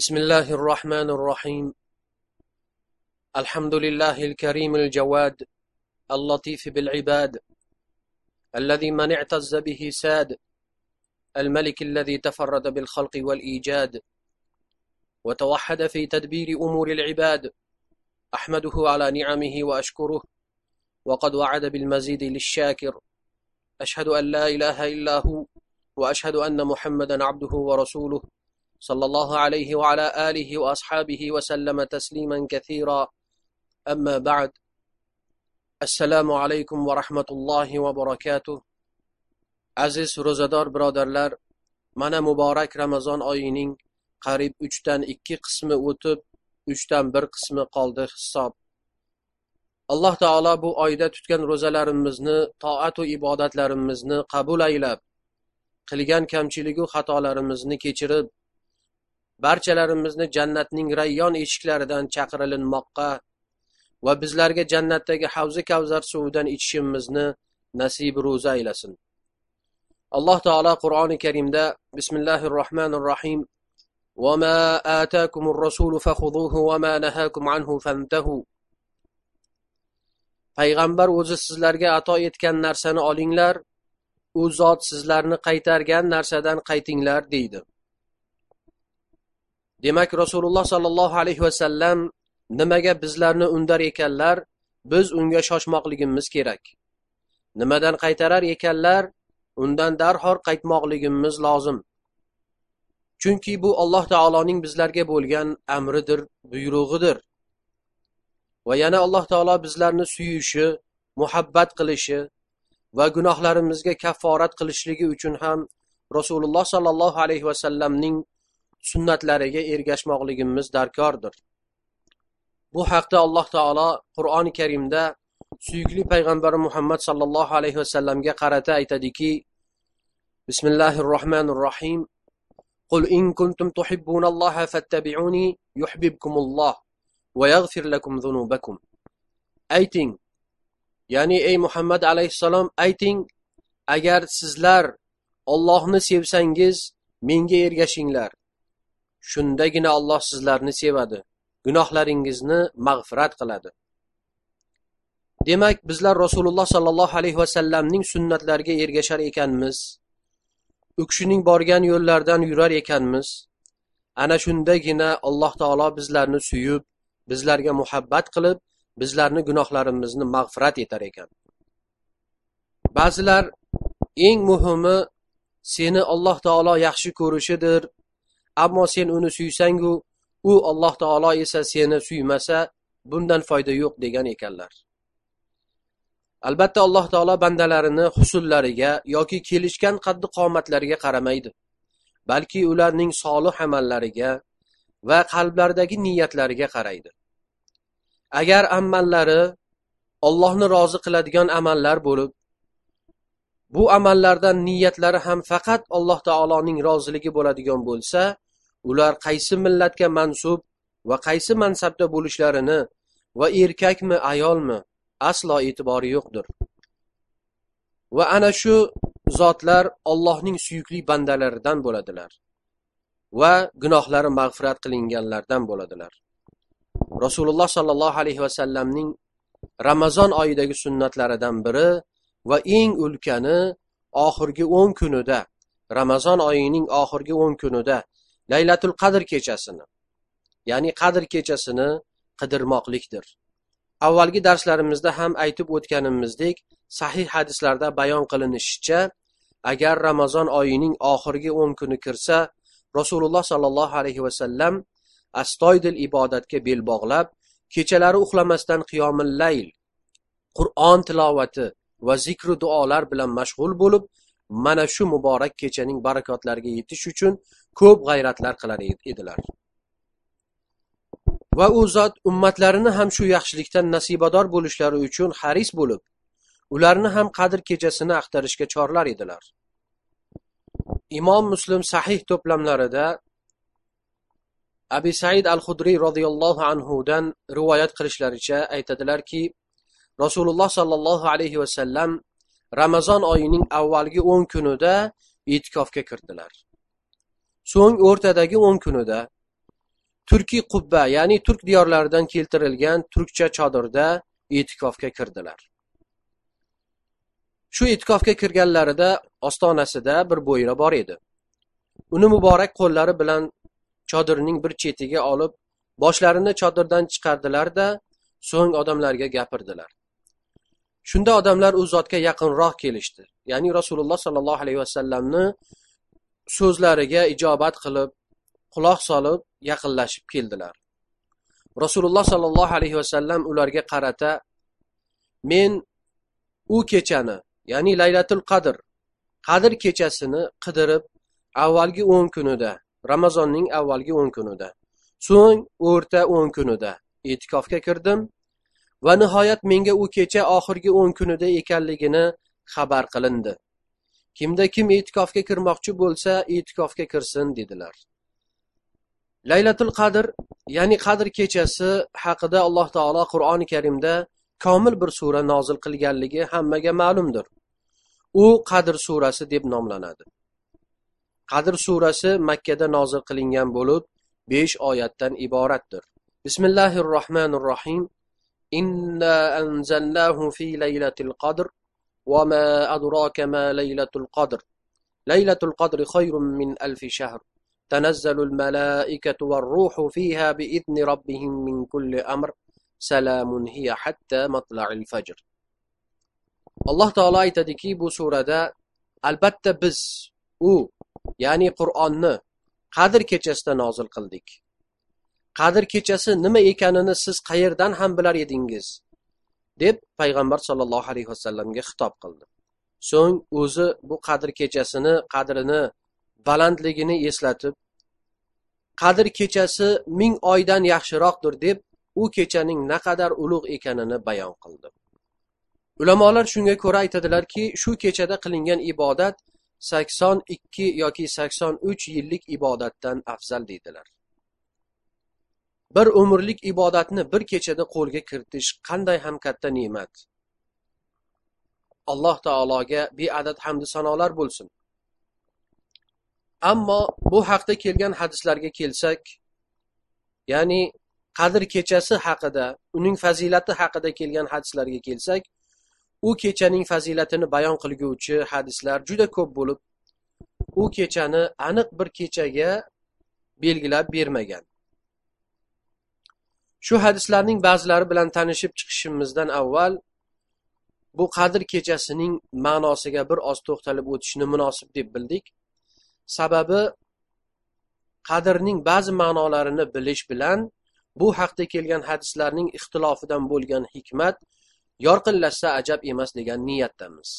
بسم الله الرحمن الرحيم. الحمد لله الكريم الجواد اللطيف بالعباد الذي من اعتز به ساد الملك الذي تفرد بالخلق والإيجاد وتوحد في تدبير أمور العباد. أحمده على نعمه وأشكره وقد وعد بالمزيد للشاكر. أشهد أن لا إله إلا هو وأشهد أن محمدا عبده ورسوله. صلى الله عليه وعلى آله وأصحابه وسلم تسليما كثيرا أما بعد السلام عليكم ورحمة الله وبركاته aziz ro'zador birodarlar mana muborak ramazon oyining qariyb uchdan ikki qismi o'tib uchdan bir qismi qoldi hisob alloh taolo bu oyda tutgan ro'zalarimizni toatu ibodatlarimizni qabul aylab qilgan kamchiligu xatolarimizni kechirib barchalarimizni jannatning rayyon eshiklaridan chaqirilinmoqqa va bizlarga jannatdagi havzi kavzar suvidan ichishimizni nasib ro'za aylasin alloh taolo qur'oni karimda bismillahi rohmanir rohim وما آتاكم الرسول فخذوه وما نهاكم عنه فانتهوا payg'ambar o'zi sizlarga ato etgan narsani olinglar u zot sizlarni qaytargan narsadan qaytinglar deydi Demak rasululloh sollallohu alayhi vasallam nimaga bizlarni undar ekanlar biz unga shoshmoqligimiz kerak. Nimadan qaytarar ekanlar undan darhol qaytmoqligimiz lozim. Chunki bu alloh taoloning bizlarga bo'lgan amridir buyrug'idir. Va yana alloh taolo bizlarni suyishi muhabbat qilishi va gunohlarimizga kafforat qilishligi uchun ham rasululloh sollallohu alayhi vasallamning sunnatlariga ergashmoqligimiz darkordir bu haqda alloh taolo qur'oni karimda suyukli payg'ambari muhammad sollallohu alayhi vasallamga qarata aytadiki bismillahi rohmanir rohim قل إن كنتم تحبون الله فاتبعوني يحببكم الله ويغفر لكم ذنوبكم ayting ya'ni ey muhammad alayhissalom ayting agar sizlar ollohni sevsangiz menga ergashinglar Shundagina Alloh sizlarni sevadi gunohlaringizni mag'firat qiladi. Demak bizlar rasululloh sollallohu alayhi vasallamning sunnatlariga ergashar ekanmiz. U kishining borgan yo'llaridan yurar ekanmiz. Ana shundagina alloh taolo bizlarni suyib bizlarga muhabbat qilib bizlarni gunohlarimizni mag'firat etar ekan. Ba'zilar eng muhimi seni alloh taolo yaxshi ko'rishidir ammo sen uni suysangu u alloh taolo esa seni suymasa bundan foyda yo'q degan ekanlar. Albatta alloh taolo bandalarini husullariga yoki kelishgan qaddi qomatlariga qaramaydi balki ularning solih amallariga va qalblaridagi niyatlariga qaraydi. Agar amallari ollohni rozi qiladigan amallar bo'lib bu amallardan niyatlari ham faqat alloh taoloning roziligi bo'ladigan bo'lsa ular qaysi millatga mansub va qaysi mansabda bo'lishlarini va erkakmi ayolmi aslo e'tibori yo'qdir. Va ana shu zotlar ollohning suyukli bandalaridan bo'ladilar va gunohlari mag'firat qilinganlardan bo'ladilar. Rasululloh sollallohu alayhi vasallamning ramazon oyidagi sunnatlaridan biri va eng ulkani oxirgi o'n kunida ramazon oyining oxirgi o'n kunida laylatul qadr kechasini ya'ni qadr kechasini qidirmoqlikdir. Avvalgi darslarimizda ham aytib o'tganimizdek sahih hadislarda bayon qilinishicha agar ramazon oyining oxirgi o'n kuni kirsa rasululloh sollallohu alayhi vasallam astoydil ibodatga bel bog'lab kechalari uxlamasdan qiyomil layl qur'on tilovati va zikru duolar bilan mashg'ul bo'lib mana shu muborak kechaning barakotlariga yetish uchun ko'p g'ayratlar qilar edilar. Va u zot ummatlarini ham shu yaxshilikdan nasibador bo'lishlari uchun haris bo'lib ularni ham qadr kechasini axtarishga chorlar edilar. Imom muslim sahih to'plamlarida abi said al hudriy roziyallohu anhudan rivoyat qilishlaricha aytadilarki rasululloh sollallohu alayhi vasallam ramazon oyining avvalgi o'n kunida e'tikofga kirdilar. So'ng o'rtadagi o'n kunida turkiy qubba ya'ni turk diyorlaridan keltirilgan turkcha chodirda e'tikofga kirdilar. Shu e'tikofga kirganlarida ostonasida bir bo'yra bor edi. Uni muborak qo'llari bilan chodirning bir chetiga olib boshlarini chodirdan chiqardilarda so'ng odamlarga gapirdilar. Shunda odamlar u zotga yaqinroq kelishdi. Ya'ni rasululloh sollallohu alayhi vasallamni so'zlariga ijobat qilib quloq solib yaqinlashib keldilar. Rasululloh sollallohu alayhi vasallam ularga qarata men u kechani ya'ni laylatul qadr qadr kechasini qidirib avvalgi o'n kunida ramazonning avvalgi o'n kunida so'ng o'rta o'n kunida e'tikofga kirdim. Va nihoyat menga u kecha oxirgi o'n kunida ekanligini xabar qilindi. Kimda kim e'tikofga kirmoqchi bo'lsa e'tikofga kirsin dedilar. Laylatul qadr ya'ni qadr kechasi haqida alloh taolo qur'oni karimda komil bir sura nozil qilganligi hammaga ma'lumdir. U qadr surasi deb nomlanadi. Qadr surasi makkada nozil qilingan bo'lib besh oyatdan iboratdir. Bismillahi rohmanir rohim إنا أنزلناه في ليلة القدر وما أدراك ما ليلة القدر ليلة القدر خير من ألف شهر تنزل الملائكة والروح فيها بإذن ربهم من كل أمر سلام هي حتى مطلع الفجر alloh taolo aytadiki bu surada albatta biz u ya'ni qur'onni qadr kechasida nozil qildik qadr kechasi nima ekanini siz qayerdan ham bilar edingiz? deb payg'ambar sollallohu alayhi vasallamga xitob qildi. So'ng o'zi bu qadr kechasini qadrini balandligini eslatib qadr kechasi ming oydan yaxshiroqdir deb u kechaning naqadar ulug' ekanini bayon qildi. Ulamolar shunga ko'ra aytadilarki shu kechada qilingan ibodat sakson ikki yoki sakson uch yillik ibodatdan afzal deydilar. Bir umrlik ibodatni bir kechada qo'lga kiritish qanday ham katta ne'mat. Alloh taologa beadad hamdu sanolar bo'lsin. Ammo bu haqda kelgan hadislarga kelsak ya'ni qadr kechasi haqida uning fazilati haqida kelgan hadislarga kelsak u kechaning fazilatini bayon qilguvchi hadislar juda ko'p bo'lib u kechani aniq bir kechaga belgilab bermagan. Shu hadislarning ba'zilari bilan tanishib chiqishimizdan avval bu qadr kechasining ma'nosiga bir oz to'xtalib o'tishni munosib deb bildik. Sababi qadrning ba'zi ma'nolarini bilish bilan bu haqda kelgan hadislarning ixtilofidan bo'lgan hikmat yorqinlashsa ajab emas degan niyatdamiz.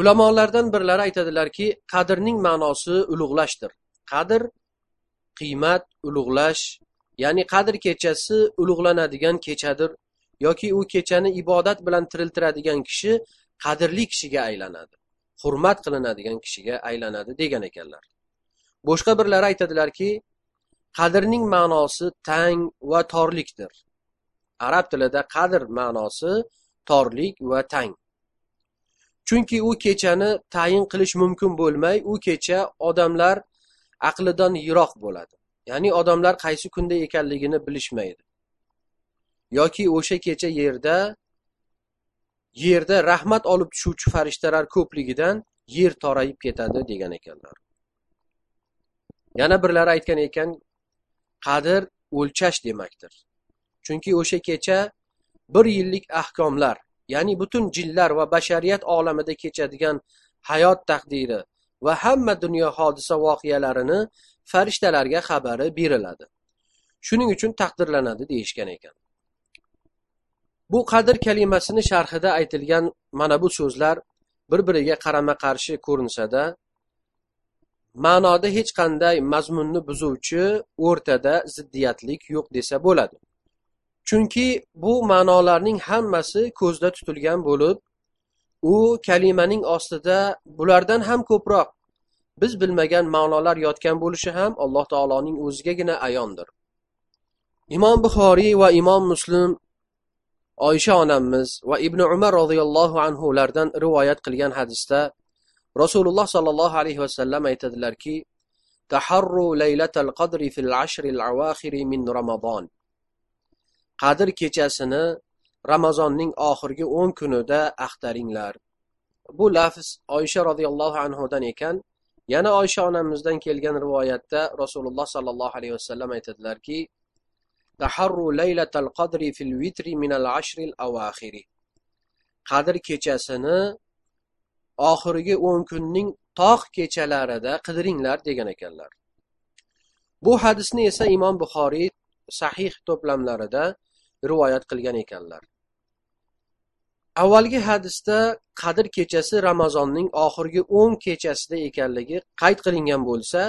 Ulamolardan birlari aytadilarki qadrning ma'nosi ulug'lashdir. Qadr qiymat ulug'lash ya'ni qadr kechasi ulug'lanadigan kechadir yoki u kechani ibodat bilan tiriltiradigan kishi qadrli kishiga aylanadi hurmat qilinadigan kishiga aylanadi degan ekanlar. Boshqa birlari aytadilarki qadrning ma'nosi tang va torlikdir. Arab tilida qadr ma'nosi torlik va tang. Chunki u kechani tayin qilish mumkin bo'lmay u kecha odamlar aqlidan yiroq bo'ladi. Ya'ni odamlar qaysi kunda ekanligini bilishmaydi. Yoki o'sha kecha yerda yerda rahmat olib tushuvchi farishtalar ko'pligidan yer torayib ketadi degan ekanlar. Yana birlari aytgan ekan qadr o'lchash demakdir. Chunki o'sha kecha bir yillik ahkomlar ya'ni butun jinlar va bashariyat olamida kechadigan hayot taqdiri va hamma dunyo hodisa voqealarini farishtalarga xabari beriladi. Shuning uchun taqdirlanadi deyishgan ekan. Bu qadr kalimasini sharhida aytilgan mana bu so'zlar bir biriga qarama qarshi ko'rinsada ma'noda hech qanday mazmunni buzuvchi o'rtada ziddiyatlik yo'q desa bo'ladi. Chunki bu ma'nolarning hammasi ko'zda tutilgan bo'lib u kalimaning ostida bulardan ham ko'proq biz bilmagan ma'nolar yotgan bo'lishi ham alloh taoloning o'zigagina ayondir. Imom buxoriy va imom muslim oysha onamiz va ibn umar roziyallohu anhulardan rivoyat qilgan hadisda rasululloh sollallohu alayhi vasallam aytadilarki qadri fil min ramazon qadr kechasini ramazonning oxirgi o'n kunida axtaringlar. Bu lafz oysha roziyallohu anhudan ekan. Yana oysha onamizdan kelgan rivoyatda rasululloh sollallohu alayhi vasallam aytadilarki taharru laylatal qadri fil vitri minal ashril awakhiri." qadr kechasini oxirgi o'n kunning tog' kechalarida qidiringlar degan ekanlar. Bu hadisni esa imom buxoriy sahih to'plamlarida rivoyat qilgan ekanlar. Avvalgi hadisda qadr kechasi ramazonning oxirgi o'n kechasida ekanligi qayd qilingan bo'lsa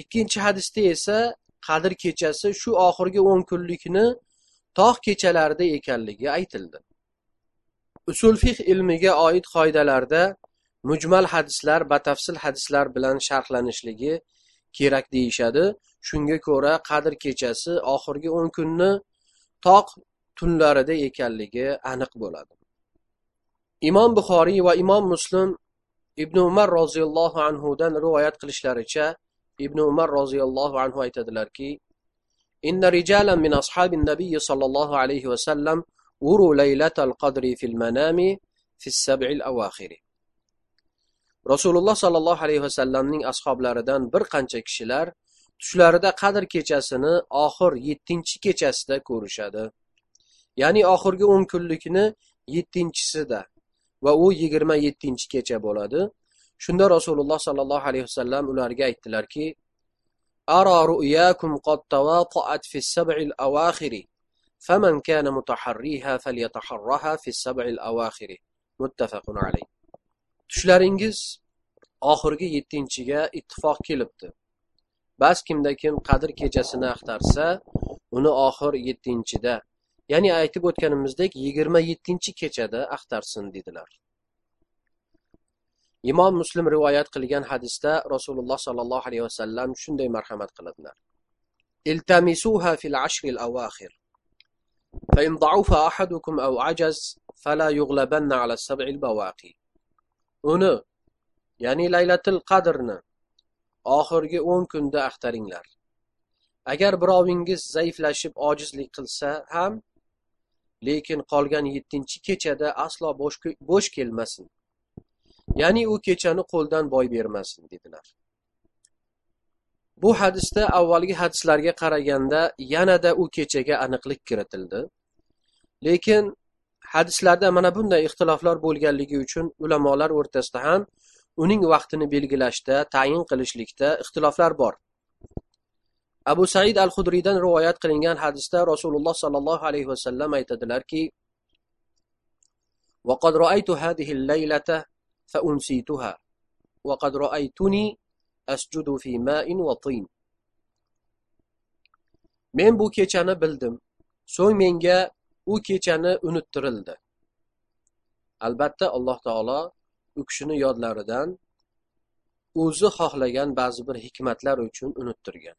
ikkinchi hadisda esa qadr kechasi shu oxirgi o'n kunlikni tog' kechalarida ekanligi aytildi. Usul fiq ilmiga oid qoidalarda mujmal hadislar batafsil hadislar bilan sharhlanishligi kerak deyishadi. Shunga ko'ra qadr kechasi oxirgi o'n kunni tog' tunlarida ekanligi aniq bo'ladi imom buxoriy va imom muslim ibn umar roziyallohu anhudan rivoyat qilishlaricha ibn umar roziyallohu anhu aytadilarki إن رجالا من أصحاب النبي صلى الله عليه وسلم وروا ليلة القدر في المنام في السبع الأواخر rasululloh sollallohu alayhi vasallamning ashoblaridan bir qancha kishilar tushlarida qadr kechasini oxir yettinchi kechasida ko'rishadi ya'ni oxirgi o'n kunlikni yettinchisida va u yigirma yettinchi kecha bo'ladi shunda rasululloh sollallohu alayhi vasallam ularga aytdilarki أرى رؤياكم قد تواطأت في السبع الأواخر فمن كان متحريها فليتحرها في السبع الأواخر متفق عليه tushlaringiz oxirgi yettinchiga ittifoq kelibdi bas kimda kim qadr kechasini axtarsa uni oxir yettinchida ya'ni aytib o'tganimizdek yigirma yettinchi kechada axtarsin dedilar imom muslim rivoyat qilgan hadisda rasululloh sollallohu alayhi vasallam shunday marhamat qiladilar التمسوها في العشر الأواخر فإن ضعف أحدكم أو عجز فلا يغلبن على السبع البواقي uni ya'ni laylatil qadrni oxirgi o'n kunda axtaringlar. Agar birovingiz zaiflashib ojizlik qilsa ham lekin qolgan yettinchi kechada aslo bo'sh kelmasin. Ya'ni u kechani qo'ldan boy bermasin dedilar. Bu hadisda avvalgi hadislarga qaraganda yanada u kechaga aniqlik kiritildi. Lekin hadislarda mana bunday ixtiloflar bo'lganligi uchun ulamolar o'rtasida ham uning vaqtini belgilashda tayin qilishlikda ixtiloflar bor abu said al hudriydan rivoyat qilingan hadisda rasululloh sollallohu alayhi vasallam aytadilarki وقد رأيت هذه الليلة فأنسيتها وقد رأيتني أسجد في ماء وطين men bu kechani bildim so'ng menga u kechani unuttirildi albatta alloh taolo u kishini yodlaridan o'zi xohlagan ba'zi bir hikmatlar uchun unuttirgan.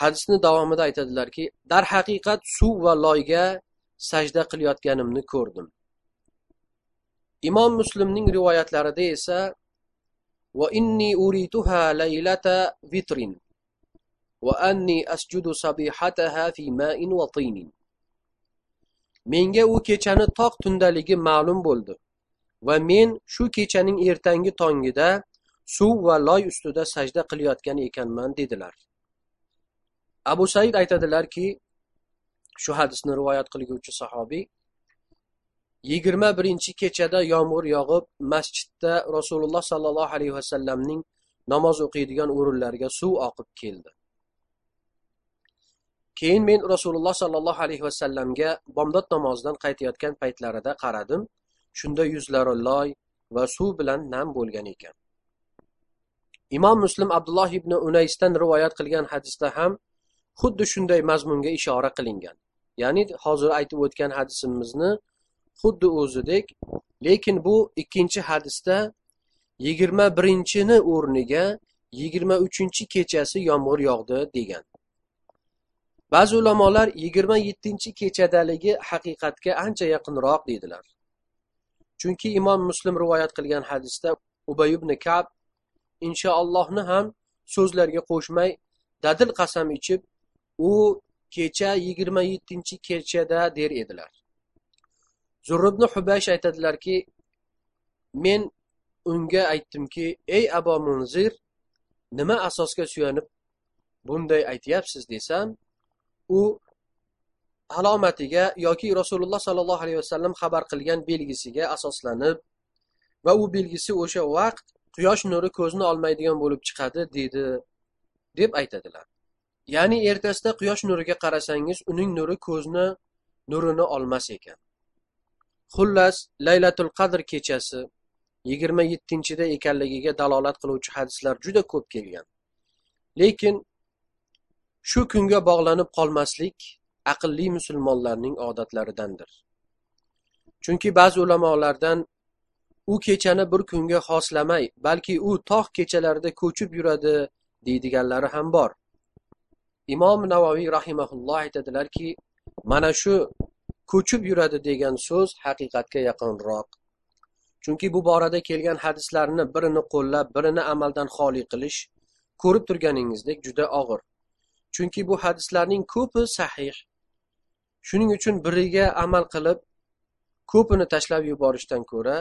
Hadisni davomida aytadilarki darhaqiqat suv va loyga sajda qilayotganimni ko'rdim. Imom muslimning rivoyatlarida esa va inni urituha laylata vitrin va anni asjudu sabihataha fi ma'in va tinin. Menga u kechani tog' tundaligi ma'lum bo'ldi. Va men shu kechaning ertangi tongida suv va loy ustida sajda qilayotgan ekanman dedilar. Abu said aytadilarki shu hadisni rivoyat qilguvchi sahobiy yigirma birinchi kechada yomg'ir yog'ib masjidda rasululloh sollallohu alayhi vasallamning namoz o'qiydigan o'rinlariga suv oqib keldi. Keyin men rasululloh sollallohu alayhi vasallamga bomdod namozidan qaytayotgan paytlarida qaradim shunda yuzlari loy va suv bilan nam bo'lgan ekan. Imom muslim abdulloh ibn unaysdan rivoyat qilgan hadisda ham xuddi shunday mazmunga ishora qilingan. Ya'ni hozir aytib o'tgan hadisimizni xuddi o'zidek lekin bu ikkinchi hadisda yigirma birinchini o'rniga yigirma uchinchi kechasi yomg'ir yog'di degan. Ba'zi ulamolar yigirma yettinchi kechadaligi haqiqatga ancha yaqinroq deydilar chunki imom muslim rivoyat qilgan hadisda ubay ibn kab inshaallohni ham so'zlarga qo'shmay dadil qasam ichib u kecha yigirma yettinchi kechada der edilar. Zurribni hubaysh aytadilarki men unga aytdimki ey abo munzir nima asosga suyanib bunday aytyapsiz desam u alomatiga yoki rasululloh sollallohu alayhi vasallam xabar qilgan belgisiga asoslanib va u belgisi o'sha vaqt quyosh nuri ko'zni olmaydigan bo'lib chiqadi deydi deb aytadilar. Ya'ni ertasida quyosh nuriga qarasangiz uning nuri ko'zni nurini olmas ekan. Xullas laylatul qadr kechasi yigirma yettinchida ekanligiga dalolat qiluvchi hadislar juda ko'p kelgan. Lekin shu kunga bog'lanib qolmaslik aqlli musulmonlarning odatlaridandir. Chunki ba'zi ulamolardan u kechani bir kunga xoslamay balki u tog' kechalarida ko'chib yuradi deydiganlari ham bor. Imom navoiy rahimaulloh aytadilarki mana shu ko'chib yuradi degan so'z haqiqatga yaqinroq. Chunki bu borada kelgan hadislarni birini qo'llab birini amaldan xoli qilish ko'rib turganingizdek juda og'ir. Chunki bu hadislarning ko'pi sahih shuning uchun biriga amal qilib ko'pini tashlab yuborishdan ko'ra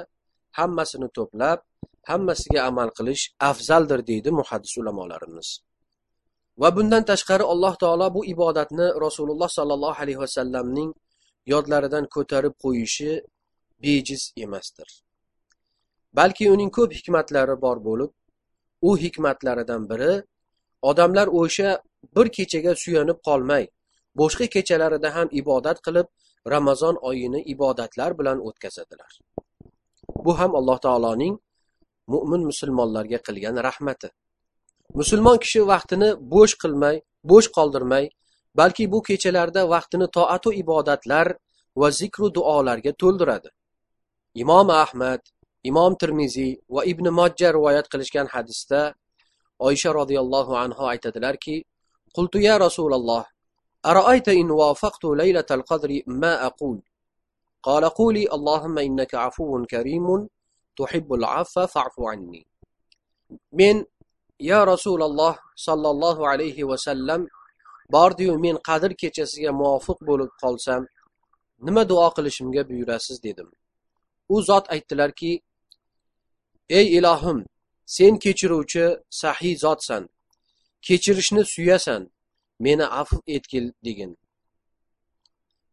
hammasini to'plab hammasiga amal qilish afzaldir deydi muhaddis ulamolarimiz va bundan tashqari alloh taolo bu ibodatni rasululloh sollallohu alayhi vasallamning yodlaridan ko'tarib qo'yishi bejiz emasdir. Balki uning ko'p hikmatlari bor bo'lib u hikmatlaridan biri odamlar o'sha bir kechaga suyanib qolmay boshqa kechalarida ham ibodat qilib ramazon oyini ibodatlar bilan o'tkazadilar. Bu ham alloh taoloning mo'min musulmonlarga qilgan rahmati. Musulmon kishi vaqtini bo'sh qilmay bo'sh qoldirmay balki bu kechalarda vaqtini toatu ibodatlar va zikru duolarga to'ldiradi. Imom ahmad imom termiziy va ibn mojja rivoyat qilishgan hadisda oysha roziyallohu anhu aytadilarki qultu ya rasululloh أرأيت إن وافقت ليلة القدر ما أقول قال قولي اللهم إنك عفو كريم تحب العفو فاعف عني men yo rasululloh sollallohu alayhi vasallam bordiyu men qadr kechasiga muvofiq bo'lib qolsam nima duo qilishimga buyurasiz dedim u zot aytdilarki ey ilohim sen kechiruvchi sahiy zotsan kechirishni suyasan meni afv etgil degin.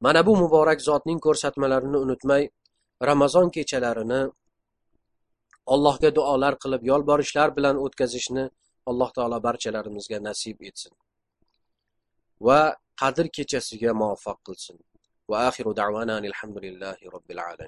Mana bu muborak zotning ko'rsatmalarini unutmay ramazon kechalarini allohga duolar qilib yolborishlar bilan o'tkazishni alloh taolo barchalarimizga nasib etsin. Va qadr kechasiga muvaffaq qilsin. Va axiru da'vana alhamdulillahi robbil alamin.